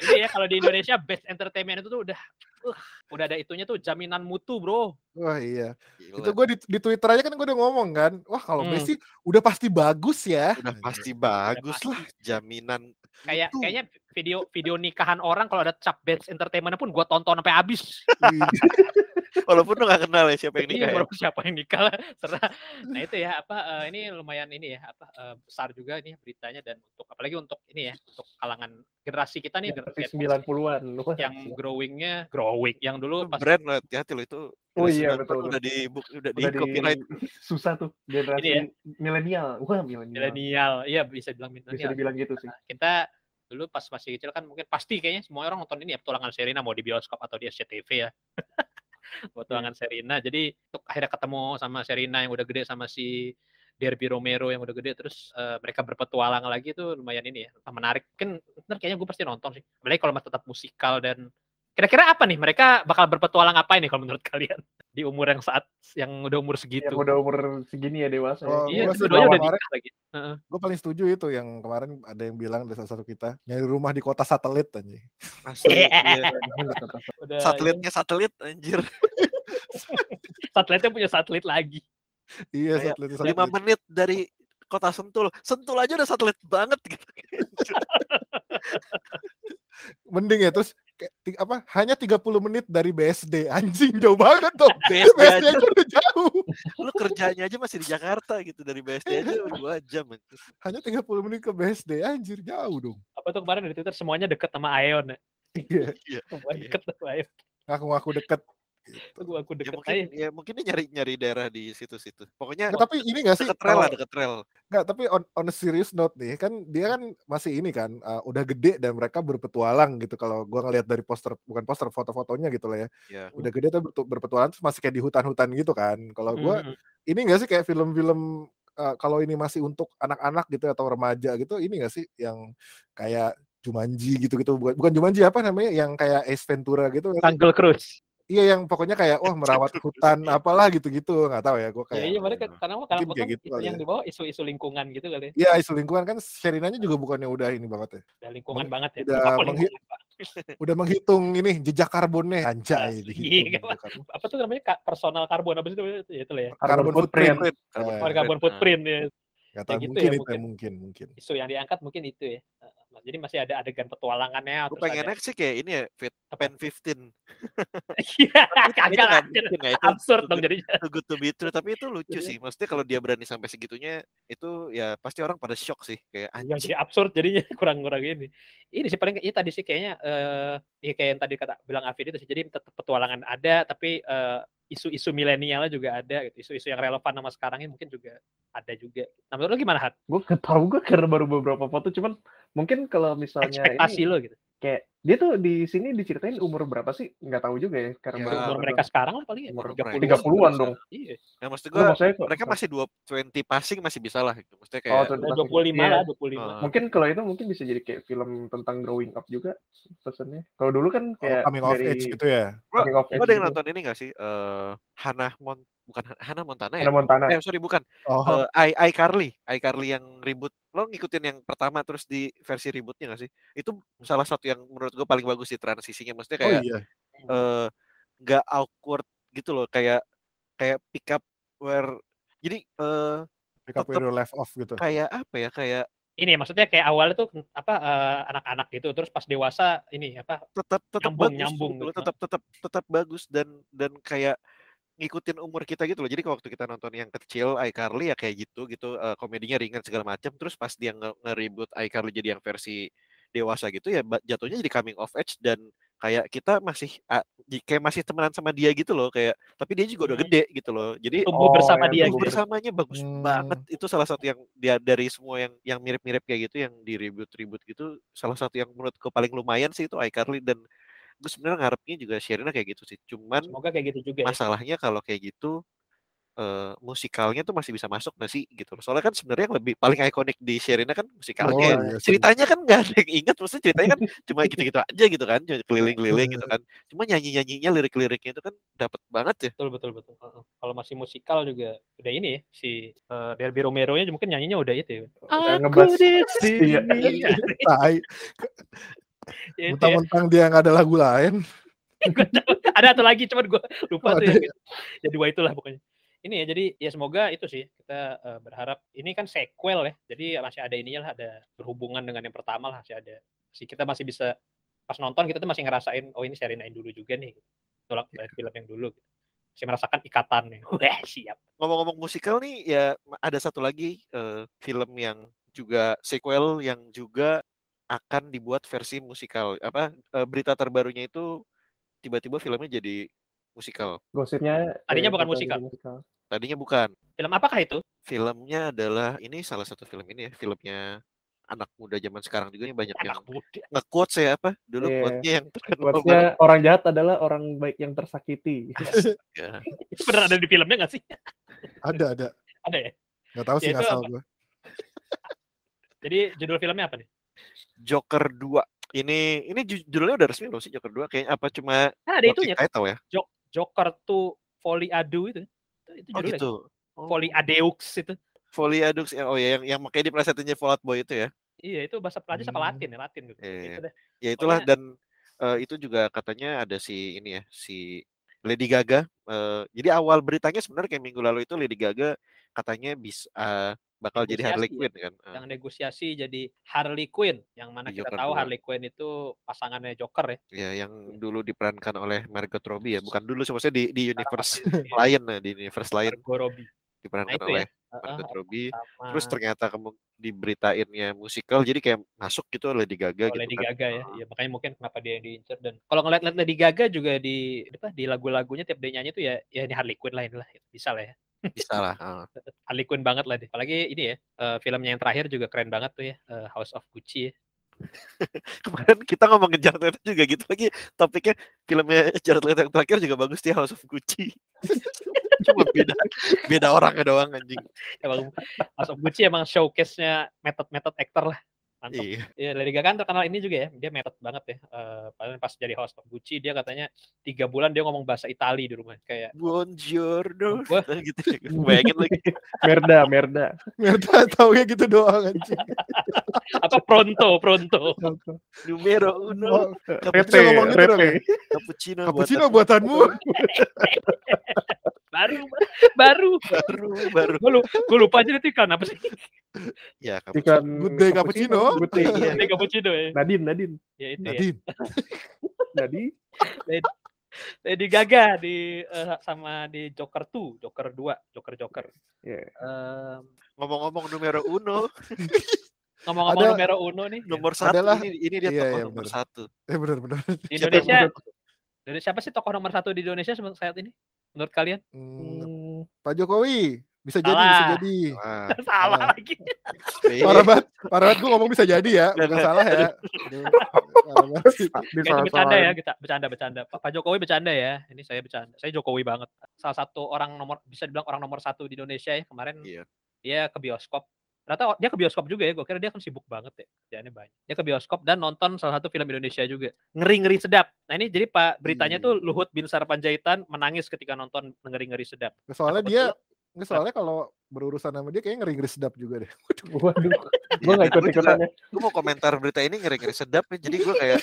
Jadi ya kalau di Indonesia Best Entertainment itu tuh udah uh, udah ada itunya tuh jaminan mutu, Bro. Wah iya. Gila. Itu gue di, di Twitter aja kan gue udah ngomong kan. Wah kalau Hmm. Messi udah pasti bagus ya. udah pasti bagus pasti. lah jaminan Kayak mutu. kayaknya video video nikahan orang kalau ada cap Best Entertainment pun gua tonton sampai habis. walaupun lu gak kenal ya siapa yang Iya, nikah ya. siapa yang nikah lah, serah. Nah itu ya apa eh, ini lumayan ini ya apa eh, besar juga ini beritanya dan untuk apalagi untuk ini ya untuk kalangan generasi kita nih seperti generasi 90-an Wah, yang growingnya growing yang dulu pas brand lo hati-hati lo itu. Oh iya, 90 betul, udah di book udah di udah di copyright susah tuh generasi Ini ya. milenial. Wah milenial. Milenial iya bisa bilang bisa milenial dibilang gitu sih. Kita dulu pas masih kecil kan mungkin pasti kayaknya semua orang nonton ini ya petualangan Serina mau di bioskop atau di SCTV ya petualangan Serina jadi untuk akhirnya ketemu sama Serina yang udah gede sama si Derby Romero yang udah gede terus eh, mereka berpetualang lagi itu lumayan ini ya menarik. Kan ntar kayaknya gue pasti nonton sih. Apalagi kalau masih tetap musikal dan kira-kira apa nih? Mereka bakal berpetualang apa ini kalau menurut kalian di umur yang saat yang udah umur yang segitu udah umur segini ya dewasa Oh, ya. iya dua-duanya udah kemarin- lagi Heeh. Gue paling setuju itu yang kemarin ada yang bilang dari salah satu kita nyari rumah di kota satelit aja. asli iya. udah satelitnya satelit anjir satelitnya punya satelit lagi Iya satelit lima menit dari kota Sentul Sentul aja udah satelit banget gitu Mending ya terus apa hanya 30 menit dari BSD anjing jauh banget dong. BSD BSD aja udah jauh. lu kerjanya aja masih di Jakarta gitu dari BSD aja dua jam. Hanya 30 menit ke BSD anjir jauh dong. apa tuh kemarin di Twitter semuanya deket sama Aeon ya Iya. semua Iya. deket sama Aeon Ngaku-ngaku deket Gitu. Gua aku Ya deket mungkin aja. ya mungkin dia nyari nyari daerah di situ-situ. Pokoknya Nggak, tapi ini gak sih deket rel lah, deket rel. nggak tapi on, on a serious note nih kan dia kan masih ini kan uh, udah gede dan mereka berpetualang gitu kalau gua ngelihat dari poster bukan poster foto-fotonya gitu lah ya Ya. udah gede tapi berpetualang terus masih kayak di hutan-hutan gitu kan kalau gua Mhm. ini gak sih kayak film-film uh, kalau ini masih untuk anak-anak gitu atau remaja gitu ini gak sih yang kayak Jumanji gitu-gitu bukan bukan Jumanji apa namanya yang kayak Ace Ventura gitu nggak? Jungle Cruise. Iya yang pokoknya kayak wah merawat hutan apalah gitu-gitu nggak tahu ya gua Ya kayak iya mereka karena karena mungkin kan kayak gitu isu yang ya. dibawa isu-isu lingkungan gitu kali ya. Iya isu lingkungan kan Sherinanya juga bukannya udah ini banget ya Udah lingkungan Meng- banget ya. udah menghi- udah menghitung ini jejak karbonnya anjay Asli, dihitung kan, jejak karbon. Apa tuh namanya personal carbon apa sih itu ya itu lah ya. carbon footprint Carbon Eh, footprint. Oh, Nah, footprint ya. nggak Ya tahu gitu mungkin ya, itu ya, mungkin. mungkin mungkin Isu yang diangkat mungkin itu ya. Jadi masih ada adegan petualangannya Gue terus ada pengennya sih kayak ini ya, Fit Pen 15. Iya, kagak lah. mungkin ya, itu Absurd dong jadinya. too good to be true. Tapi itu lucu Iya. sih. Maksudnya kalau dia berani sampai segitunya, itu ya pasti orang pada shock sih. Kayak yang anjing. jadi absurd jadinya kurang-kurang ini. Ini sih paling iya tadi sih kayaknya eh ya kayak yang tadi kata bilang Afid itu sih. Jadi tetap petualangan ada tapi eh, isu-isu milenialnya juga ada gitu. Isu-isu yang relevan sama sekarang ini mungkin juga ada juga. Nah, menurut lu gimana, Hat? gue ketahu gue karena baru beberapa foto cuman mungkin kalau misalnya Ekspektasi ini lo gitu. Kayak dia tuh di sini diceritain umur berapa sih nggak tahu juga ya karena Ya, Umur mereka sekarang lah paling ya. Umur 30-an. mereka 30-an dong. Iya. Nah, maksud Nggak, gue, maksudnya mereka masih 2, 20 passing masih bisa lah. Gitu. Maksudnya Oh, kayak, masih- 25 iya. lah, 25. Ah. mungkin kalau itu mungkin bisa jadi kayak film tentang growing up juga pesannya kalau dulu kan Oh, kayak coming of dari age gitu ya coming of age ada yang gitu. nonton ini gak sih? Eh Hannah Mon bukan Han- Hannah Montana ya? Hannah Montana Eh sorry bukan. oh Eh, I iCarly, iCarly yang ribut. Lo ngikutin yang pertama terus di versi ributnya gak sih? Itu salah satu yang menurut gue paling bagus sih transisinya. Maksudnya oh kayak iya eh, nggak awkward gitu loh. Kayak kayak pick up where jadi eh pick up where you left off gitu kayak apa ya? Kayak Ini maksudnya kayak awalnya tuh apa eh, anak-anak gitu terus pas dewasa ini apa tetap tetap Nyambung, bagus nyambung gitu loh. gitu. tetap tetap tetap bagus dan dan kayak ngikutin umur kita gitu loh. Jadi kalau waktu kita nonton yang kecil iCarly ya kayak gitu gitu eh, komedinya ringan segala macam terus pas dia nge- nge-reboot iCarly jadi yang versi dewasa gitu ya jatuhnya jadi coming of age dan kayak kita masih ji- kayak masih temenan sama dia gitu loh kayak tapi dia juga udah Hmm. gede gitu loh. Jadi tumbuh Oh, bersama dia tumbuh gitu. bersamanya bagus banget Hmm. itu salah satu yang dia dari semua yang yang mirip-mirip kayak gitu yang di reboot reboot gitu salah satu yang menurutku paling lumayan sih itu iCarly dan gue sebenarnya ngarepnya juga Sherina kayak gitu sih cuman Semoga kayak gitu juga ya. masalahnya kalau kayak gitu eh, musikalnya tuh masih bisa masuk nggak sih gitu soalnya kan sebenarnya yang lebih paling ikonik di Sherina kan musikalnya oh ya. ceritanya kan nggak ada yang ingat maksudnya ceritanya kan cuma gitu-gitu aja gitu kan cuma keliling-keliling gitu kan cuma nyanyi-nyanyinya lirik-liriknya itu kan dapat banget ya Betul betul betul. Heeh. Kalau masih musikal juga udah ini ya si uh, Derby Romero-nya mungkin nyanyinya udah itu ya. Kayak ngebas iya. Iya. Tai. Ya, itu ya. mentang-mentang dia nggak ada lagu lain ada satu lagi cuman gue lupa Oh, tuh ada ya. ya dua itulah pokoknya ini ya jadi ya semoga itu sih kita eh, berharap ini kan sequel ya jadi masih ada ininya lah ada berhubungan dengan yang pertama lah masih ada sih kita masih bisa pas nonton kita tuh masih ngerasain oh ini yang dulu juga nih tolak dari film yang dulu gitu. masih merasakan ikatannya wah siap ngomong-ngomong musikal nih ya ada satu lagi eh, film yang juga sequel yang juga akan dibuat versi musikal apa berita terbarunya itu tiba-tiba filmnya jadi musikal. Gosipnya Tadinya bukan musikal. musikal. Tadinya bukan. Film apakah itu? Filmnya adalah ini salah satu film ini ya filmnya anak muda zaman sekarang juga nih banyak yang anak muda. nge-quotes ya apa dulu Iya. quote-nya yang terkenal Quotes-nya orang jahat adalah orang baik yang tersakiti. Ya. itu benar ada di filmnya nggak sih? Ada ada. Ada ya? Nggak tahu sih Ya, itu ngasal apa? gue jadi judul filmnya apa nih Joker 2 ini ini ju- judulnya udah resmi belum sih Joker 2 kayaknya apa cuma kan ada itunya title ya Joker to Folly Adu itu itu, oh judulnya gitu Oh. Folly Adeux itu Folie Adux ya, oh ya yang yang makanya diplesetinnya Fallout Boy itu ya. Iya itu bahasa Prancis apa Hmm. Latin ya Latin gitu. Iya. Itu deh. Ya itulah Pokoknya- dan eh, itu juga katanya ada si ini ya, si Lady Gaga. eh, jadi awal beritanya sebenarnya kayak minggu lalu itu Lady Gaga katanya bisa eh, bakal jadi Harley ya, Quinn kan. Eh, Yang negosiasi jadi Harley Quinn yang mana Di kita Joker tahu. Harley Quinn itu pasangannya Joker ya. ya yang dulu diperankan oleh Margot Robbie ya, bukan dulu maksudnya di di universe Iya. lain nah, di universe lain Margot Robbie. Nah diperankan ya. oleh uh, Margot Robbie. sama Terus ternyata kamu diberitainnya musikal, jadi kayak masuk gitu Lady Gaga oh, gitu Lady kan. Gaga ya. Ya makanya mungkin kenapa dia yang diincer dan kalau ngeliat-liat Lady Gaga juga di apa di lagu-lagunya tiap dia nyanyi tuh ya ya ini Harley Quinn lah inilah bisa lah ya Bisa lah. Harley Quinn banget lah deh apalagi ini ya eh, filmnya yang terakhir juga keren banget tuh ya eh, House of Gucci ya. Kemarin kita ngomongin Jared Leto juga gitu lagi topiknya filmnya Jared Leto yang terakhir juga bagus dia House of Gucci. Cuma beda beda orangnya doang anjing. emang House of Gucci emang showcase-nya method-method actor lah mantap Iya. ya Lady Gaga kan terkenal ini juga ya dia method banget ya Eh, padahal pas jadi host of Gucci dia katanya tiga bulan dia ngomong bahasa Itali di rumah kayak Buongiorno. Wah. gitu. Bayangin lagi. Merda, merda. Merta tau ya gitu doang anjing. apa pronto pronto Numero uno. Oh, Rete, ngomong gitu dong ya? Cappuccino, Cappuccino buatan- buatanmu. baru baru baru baru. gue lupa, gue lupa aja itu ikan apa sih Ya, Ikan cappuccino. Good day cappuccino. Good day. Iya. ini cappuccino ya Nadine, Nadine. ya itu ya Nadine. Nadine. Lady Gaga di eh, sama di Joker 2 Joker 2 Joker Joker Iya. Em, Ngomong-ngomong numero uno, ngomong-ngomong Ada- numero uno nih nomor satu Adalah- ini ini dia iya, tokoh iya, nomor bener. satu. Eh benar-benar. di Indonesia dari siapa sih tokoh nomor satu di Indonesia saat ini menurut kalian Hmm, Hmm, Pak Jokowi bisa jadi, bisa Salah. jadi. Salah Ah. lagi. Parah banget, parah banget gue ngomong bisa jadi ya, bukan salah ya. Salah bercanda ya, kita bercanda bercanda. Pak Pak Jokowi bercanda ya. Ini saya bercanda. Saya Jokowi banget. Salah satu orang nomor bisa dibilang orang nomor satu di Indonesia ya kemarin. Iya. Dia ke bioskop. Ternyata dia ke bioskop juga ya. Gue kira dia kan sibuk banget ya. Kerjaannya banyak. Dia ke bioskop dan nonton salah satu film Indonesia juga. Ngeri ngeri sedap. Nah ini jadi Pak beritanya Iya. tuh Luhut bin Sarpanjaitan menangis ketika nonton ngeri ngeri sedap. Soalnya Apa dia? Nggak, soalnya kalau berurusan sama dia kayaknya ngeri-ngeri sedap juga deh. Waduh, gue Iya, gak dan gua juga- ikut-ikutannya. gue mau komentar berita ini ngeri-ngeri sedap ya. Jadi gue kayak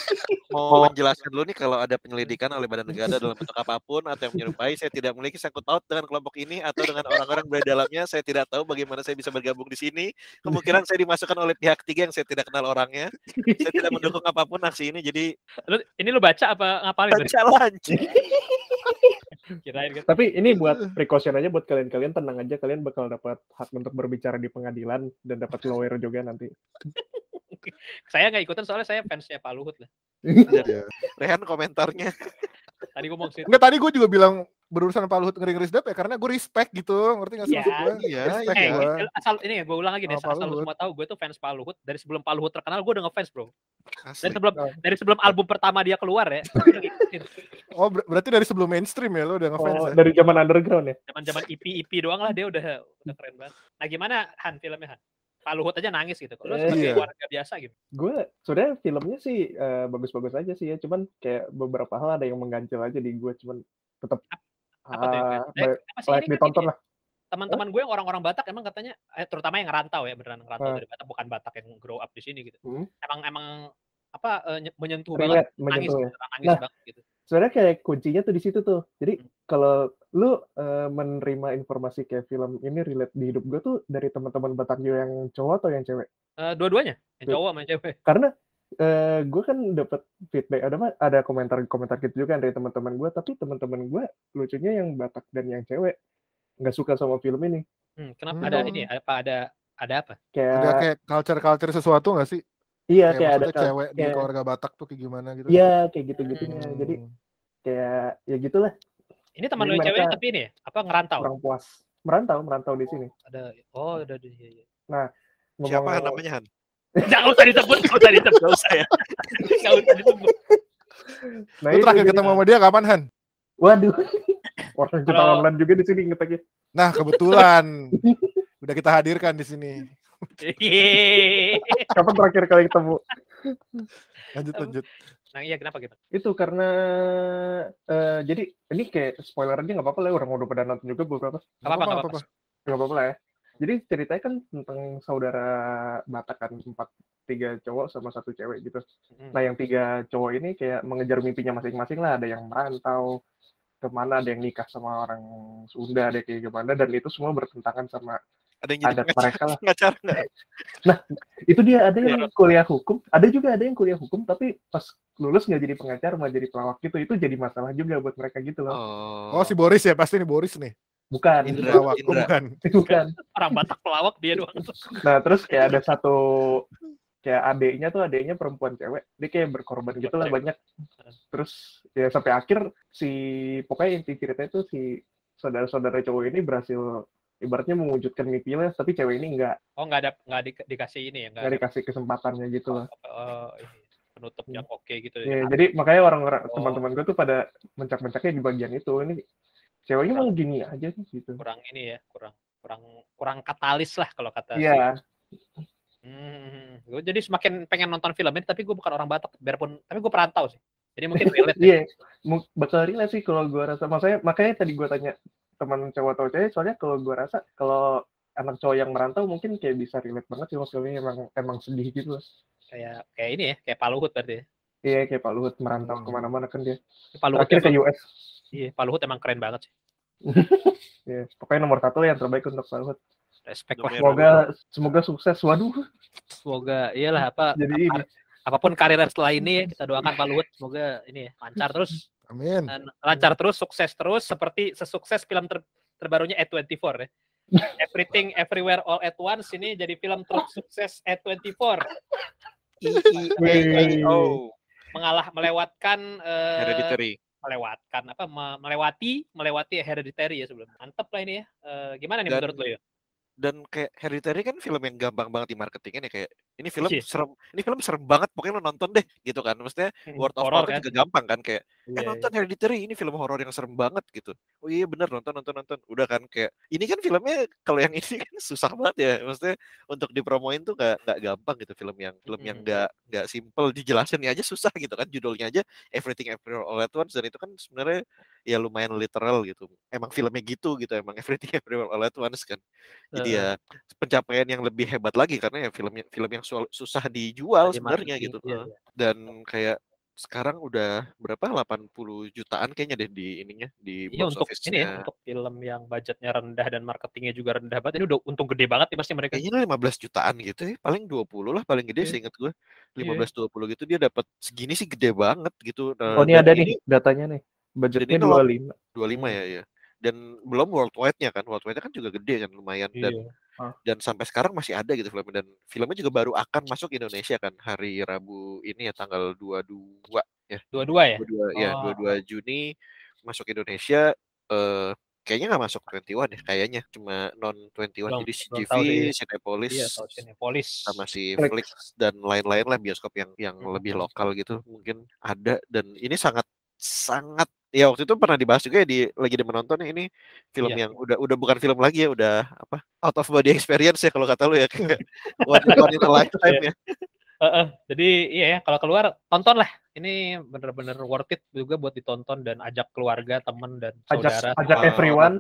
mau menjelaskan dulu nih kalau ada penyelidikan oleh badan negara dalam bentuk apa pun atau yang menyerupai, saya tidak memiliki sangkut paut dengan kelompok ini atau dengan orang-orang berada dalamnya. Saya tidak tahu bagaimana saya bisa bergabung di sini. Kemungkinan saya dimasukkan oleh pihak ketiga yang saya tidak kenal orangnya. Saya tidak mendukung apa pun aksi ini. Jadi Lu, ini lu baca apa ngapalin? Baca lanjut. Kirain gitu. Tapi ini buat precaution aja buat kalian-kalian tenang aja kalian bakal dapat hak untuk berbicara di pengadilan dan dapat lawyer juga nanti. Saya nggak ikutan soalnya saya fansnya Pak Luhut lah. Iya. Rehan komentarnya. Tadi ngomong sih. Enggak tadi gue juga bilang berurusan sama Pak Luhut ngeri-ngeri sedap ya karena gue respect gitu, ngerti nggak sih Ya, maksud gue? iya, respect Eh, gue. asal ini ya gue ulang lagi deh, Pak asal lu semua tahu gue tuh fans Pak Luhut dari sebelum Pak Luhut terkenal gue udah ngefans bro. Dari sebelum Oh. dari sebelum album pertama dia keluar ya. Oh ber- berarti dari sebelum mainstream ya lo udah ngefans Oh, ya? dari zaman underground ya. Zaman zaman EP EP doang lah dia udah udah keren banget. Nah gimana Han filmnya Han? Pak Luhut aja nangis gitu. Kalau Eh, sebagai iya. warga biasa gitu. Gue sebenarnya filmnya sih eh, bagus-bagus aja sih ya, cuman kayak beberapa hal ada yang mengganjal aja di gue, cuman tetap Apa tuh? yang ah? Eh, kan ditonton lah. Teman-teman gue yang orang-orang Batak emang katanya, eh, terutama yang ngerantau ya beneran ngerantau Ah. dari Batak bukan Batak yang grow up di sini gitu. Hmm. Emang emang apa nye- menyentuh banget, Relate, nangis, menyentuh ya. nangis Nah, banget gitu. Sebenarnya kayak kuncinya tuh di situ tuh. Jadi Hmm. kalau lu eh, menerima informasi kayak film ini relate di hidup gue tuh dari teman-teman Batakyo yang cowok atau yang cewek? Eh, dua-duanya, yang cowok sama yang cewek. Karena eh, gue kan dapat feedback ada mah- ada komentar-komentar gitu juga kan dari teman-teman gue, tapi teman-teman gue lucunya yang Batak dan yang cewek nggak suka sama film ini. Hmm, kenapa Hmm. ada ini? Apa ada ada apa? Kayak Ada kayak culture-culture sesuatu nggak sih? Iya Kayak kayak ada cewek di kayak- keluarga Batak tuh kayak gimana gitu? Iya kayak gitu-gitunya. Hmm. Jadi kayak ya gitulah Ini teman lu yang cewek tapi ini ya? Apa ngerantau? kurang puas. Merantau, merantau di sini. Ada oh ada di iya, iya. Siapa Ngomong- namanya Han? Jangan usah disebut, enggak usah disebut. Gak usah ya. Enggak usah disebut. Nah, Lu itu terakhir ketemu sama dia kapan Han? Waduh. Orang kita online juga di sini ngeteknya. Nah kebetulan udah kita hadirkan di sini. Kapan terakhir kali ketemu? Lanjut lanjut. Nah, iya kenapa gitu? Itu karena eh, jadi ini kayak spoiler aja nggak apa-apa lah orang udah pada nonton juga beberapa. Enggak apa-apa, enggak apa-apa. Nggak apa-apa lah ya. Jadi ceritanya kan tentang saudara Batak kan empat tiga cowok sama satu cewek gitu. Hmm. Nah yang tiga cowok ini kayak mengejar mimpinya masing-masing lah. Ada yang merantau ke mana, ada yang nikah sama orang Sunda, ada yang kayak gimana. Dan itu semua bertentangan sama Ada yang jadi pengacara, mereka lah. pengacara nggak? Itu dia ada yang Iya. kuliah hukum, ada juga ada yang kuliah hukum tapi pas lulus nggak jadi pengacara malah jadi pelawak gitu. Itu jadi masalah juga buat mereka gitu loh. Oh. Oh si Boris ya pasti nih Boris nih. bukan Indra. Pelawak, Indra. bukan. bukan Orang Batak pelawak dia doang. nah terus kayak ada satu kayak adiknya tuh adiknya perempuan cewek dia kayak berkorban gitu lah banyak terus ya sampai akhir si pokoknya inti ceritanya tuh si saudara-saudara cowok ini berhasil ibaratnya mewujudkan mimpinya tapi cewek ini nggak Oh nggak ada nggak di- dikasih ini ya nggak nggak ada dikasih kesempatannya gitu lah oh, ini, penutup yang oke gitu. Ya, jadi makanya orang-orang Oh. teman-teman gue tuh pada mencak-mencaknya di bagian itu ini ceweknya mau gini aja sih gitu kurang ini ya kurang kurang kurang katalis lah kalau kata iya Hmm, gue jadi semakin pengen nonton film ini tapi gue bukan orang Batak biarpun tapi gue perantau sih. Jadi mungkin relate. ya. iya mu- bakal relate sih kalau gue rasa makanya makanya tadi gue tanya teman cowok atau cewek soalnya kalau gue rasa kalau anak cowok yang merantau mungkin kayak bisa relate banget sih maksudnya emang emang sedih gitu lah Kayak kayak ini ya, kayak Pak Luhut berarti. ya. iya kayak Pak Luhut merantau Hmm. ke mana-mana kan dia Pak Luhut terakhir ke emang, US iya, Pak Luhut emang keren banget sih. Iya, pokoknya nomor satu yang terbaik untuk Pak Luhut Respect lah. Semoga semoga sukses waduh Semoga iyalah apa jadi ini apa- apa pun karir setelah ini kita doakan Pak Luhut semoga ini ya lancar terus Amin. dan lancar terus, sukses terus seperti sesukses film ter- terbarunya A24 ya. Everything Everywhere All at Once ini jadi film tersukses A24 Oh, mengalah melewatkan eh, Hereditary. melewatkan apa me- melewati melewati Hereditary ya sebelum. Mantep lah ini ya. Eh, gimana nih Dan- menurut lo ya? Dan kayak Hereditary kan film yang gampang banget di marketingin ya kayak ini film Iya. serem, ini film serem banget pokoknya lo nonton deh gitu kan. Maksudnya word of Horor mouth kan juga gampang kan kayak Iya, eh nonton Hereditary ini film horor yang serem banget gitu. Oh iya bener nonton nonton nonton. Udah kan kayak ini kan filmnya kalau yang ini kan susah banget ya. Maksudnya untuk dipromoin tuh nggak nggak gampang gitu film yang film yang nggak nggak simple dijelasin aja susah gitu kan judulnya aja Everything Everywhere All at Once dan itu kan sebenarnya ya lumayan literal gitu. Emang filmnya gitu gitu emang Everything Everywhere All at Once kan. Jadi Heeh. ya pencapaian yang lebih hebat lagi karena ya film film yang susah dijual Di sebenarnya gitu. iya, iya. Dan kayak sekarang udah berapa 80 jutaan kayaknya deh di ininya di Iya box untuk ini ya untuk film yang budgetnya rendah dan marketingnya juga rendah banget ini udah untung gede banget nih pasti mereka. Kayaknya 15 jutaan gitu ya, paling 20 lah paling gede Iya. seingat gue. Iya. 15 20 gitu dia dapat segini sih gede banget gitu. Nah, oh ini ada nih datanya nih budgetnya ini kalau- 25 25 Hmm. ya ya. Dan belum worldwide-nya kan. Worldwide-nya kan juga gede kan lumayan dan Iya. dan sampai sekarang masih ada gitu filmnya dan filmnya juga baru akan masuk Indonesia kan hari Rabu ini ya tanggal 22 ya. Dua-dua ya. 22 ya Oh. 22 Juni masuk Indonesia eh kayaknya nggak masuk 21 ya kayaknya cuma non 21 Belum- jadi CGV. Cinepolis Iya, Cinepolis. sama si Flix. Flix dan lain-lain lah bioskop yang yang Hmm. lebih lokal gitu mungkin ada dan ini sangat sangat ya waktu itu pernah dibahas juga ya di lagi di menonton ini film Iya. yang udah udah bukan film lagi ya udah apa out of body experience ya kalau kata lu ya kayak one, one in a lifetime ya Heeh, jadi iya ya kalau keluar tonton lah. Ini bener-bener worth it juga buat ditonton dan ajak keluarga, teman dan ajak saudara. ajak Wah, everyone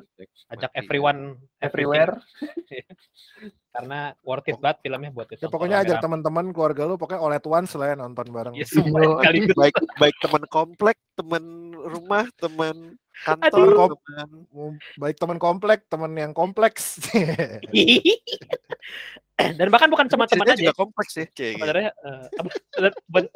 ajak everyone everywhere karena worth it banget filmnya buat Ya, ditonton. pokoknya ajak teman-teman keluarga lu pokoknya once lah ya nonton bareng. Iya, semua Iya. baik baik teman komplek teman rumah teman kantor Aduh. teman Baik teman komplek, teman yang kompleks. dan bahkan bukan cuma teman aja. juga kompleks ya kayak gitu. Sebenarnya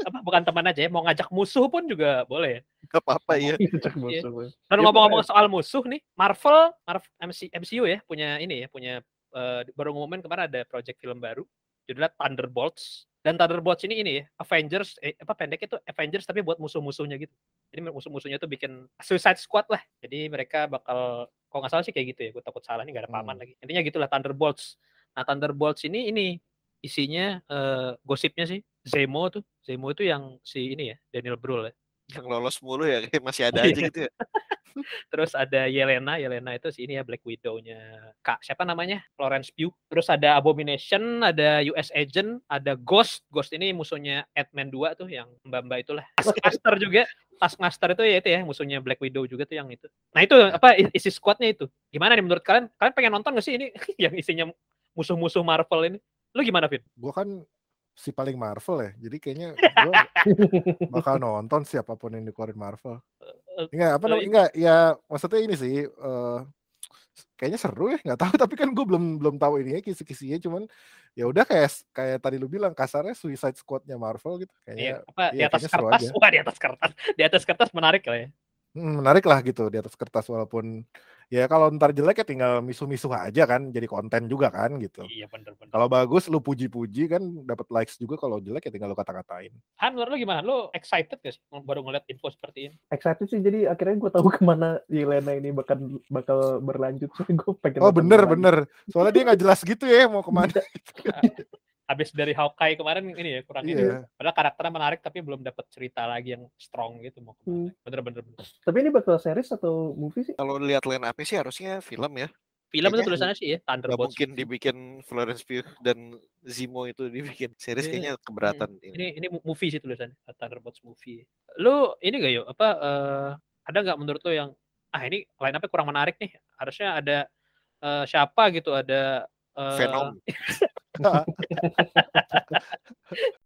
apa, bukan teman aja ya, mau ngajak musuh pun juga boleh ya. Gak apa-apa ya. Dan Ya, ngomong-ngomong soal musuh nih, Marvel, Marvel MC, MCU ya punya ini ya, punya eh, baru ngumumin kemarin ada project film baru judulnya Thunderbolts. Dan Thunderbolts ini ini ya, Avengers eh, apa pendeknya itu Avengers tapi buat musuh-musuhnya gitu. Jadi musuh-musuhnya tuh bikin Suicide Squad lah. Jadi mereka bakal kalau nggak salah sih kayak gitu ya, gue takut salah nih gak ada paman Hmm. lagi. Intinya gitulah Thunderbolts. Nah Thunderbolts ini ini isinya eh, gosipnya sih Zemo tuh, Zemo itu yang si ini ya Daniel Brühl ya. Yang lolos mulu ya masih ada Iya. aja gitu ya Terus ada Yelena, Yelena itu si ini ya Black Widow-nya Kak siapa namanya? Florence Pugh. Terus ada Abomination, ada US Agent, ada Ghost. Ghost ini musuhnya Ant-Man 2 tuh yang Mbak-mbak itulah. Taskmaster juga. Taskmaster itu ya itu ya musuhnya Black Widow juga tuh yang itu. Nah itu apa isi squadnya itu. Gimana nih menurut kalian? Kalian pengen nonton gak sih ini yang isinya musuh-musuh Marvel ini? Lu gimana, Vin? Gue kan si paling Marvel ya, jadi kayaknya gue bakal nonton siapa pun yang dikeluarin Marvel. Enggak apa Eh, namanya? Enggak ya maksudnya ini sih eh kayaknya seru ya nggak tahu tapi kan gue belum belum tahu ininya kisi-kisinya cuman ya udah kayak kayak tadi lu bilang kasarnya Suicide Squadnya Marvel gitu Iya, kayaknya apa di iya, atas kayaknya seru kertas? aja. Wah, di atas kertas. Di atas kertas menarik lah ya. Hmm, menarik lah gitu di atas kertas walaupun ya kalau ntar jelek ya tinggal misuh-misuh aja kan jadi konten juga kan gitu. Iya bener-bener. Kalau bagus lu puji-puji kan dapat likes juga kalau jelek ya tinggal lu kata-katain. Han, menurut lu gimana? Lu excited gak sih baru ngeliat info seperti ini? Excited sih jadi akhirnya gue tahu ke mana Yelena ini bakal bakal berlanjut sih gue pengen. Oh bener bener. Soalnya dia nggak jelas gitu ya mau ke mana. Habis dari Hawkeye kemarin ini ya kurang ini. Iya. Padahal karakternya menarik tapi belum dapat cerita lagi yang strong gitu mau ke mana. Hmm. Bener-bener. bener. Tapi ini bakal series atau movie sih? Kalau lihat line up sih harusnya film ya. Film itu tulisannya sih ya Gak Thunderbolts. mungkin dibikin Florence Pugh dan Zemo itu dibikin series Iya. kayaknya keberatan ini. Ini ini movie sih tulisannya Thunderbolts movie. Lu ini gak yuk apa eh, ada nggak menurut lu yang ah ini line up kurang menarik nih. Harusnya ada eh, siapa gitu ada Ah. Fenómeno.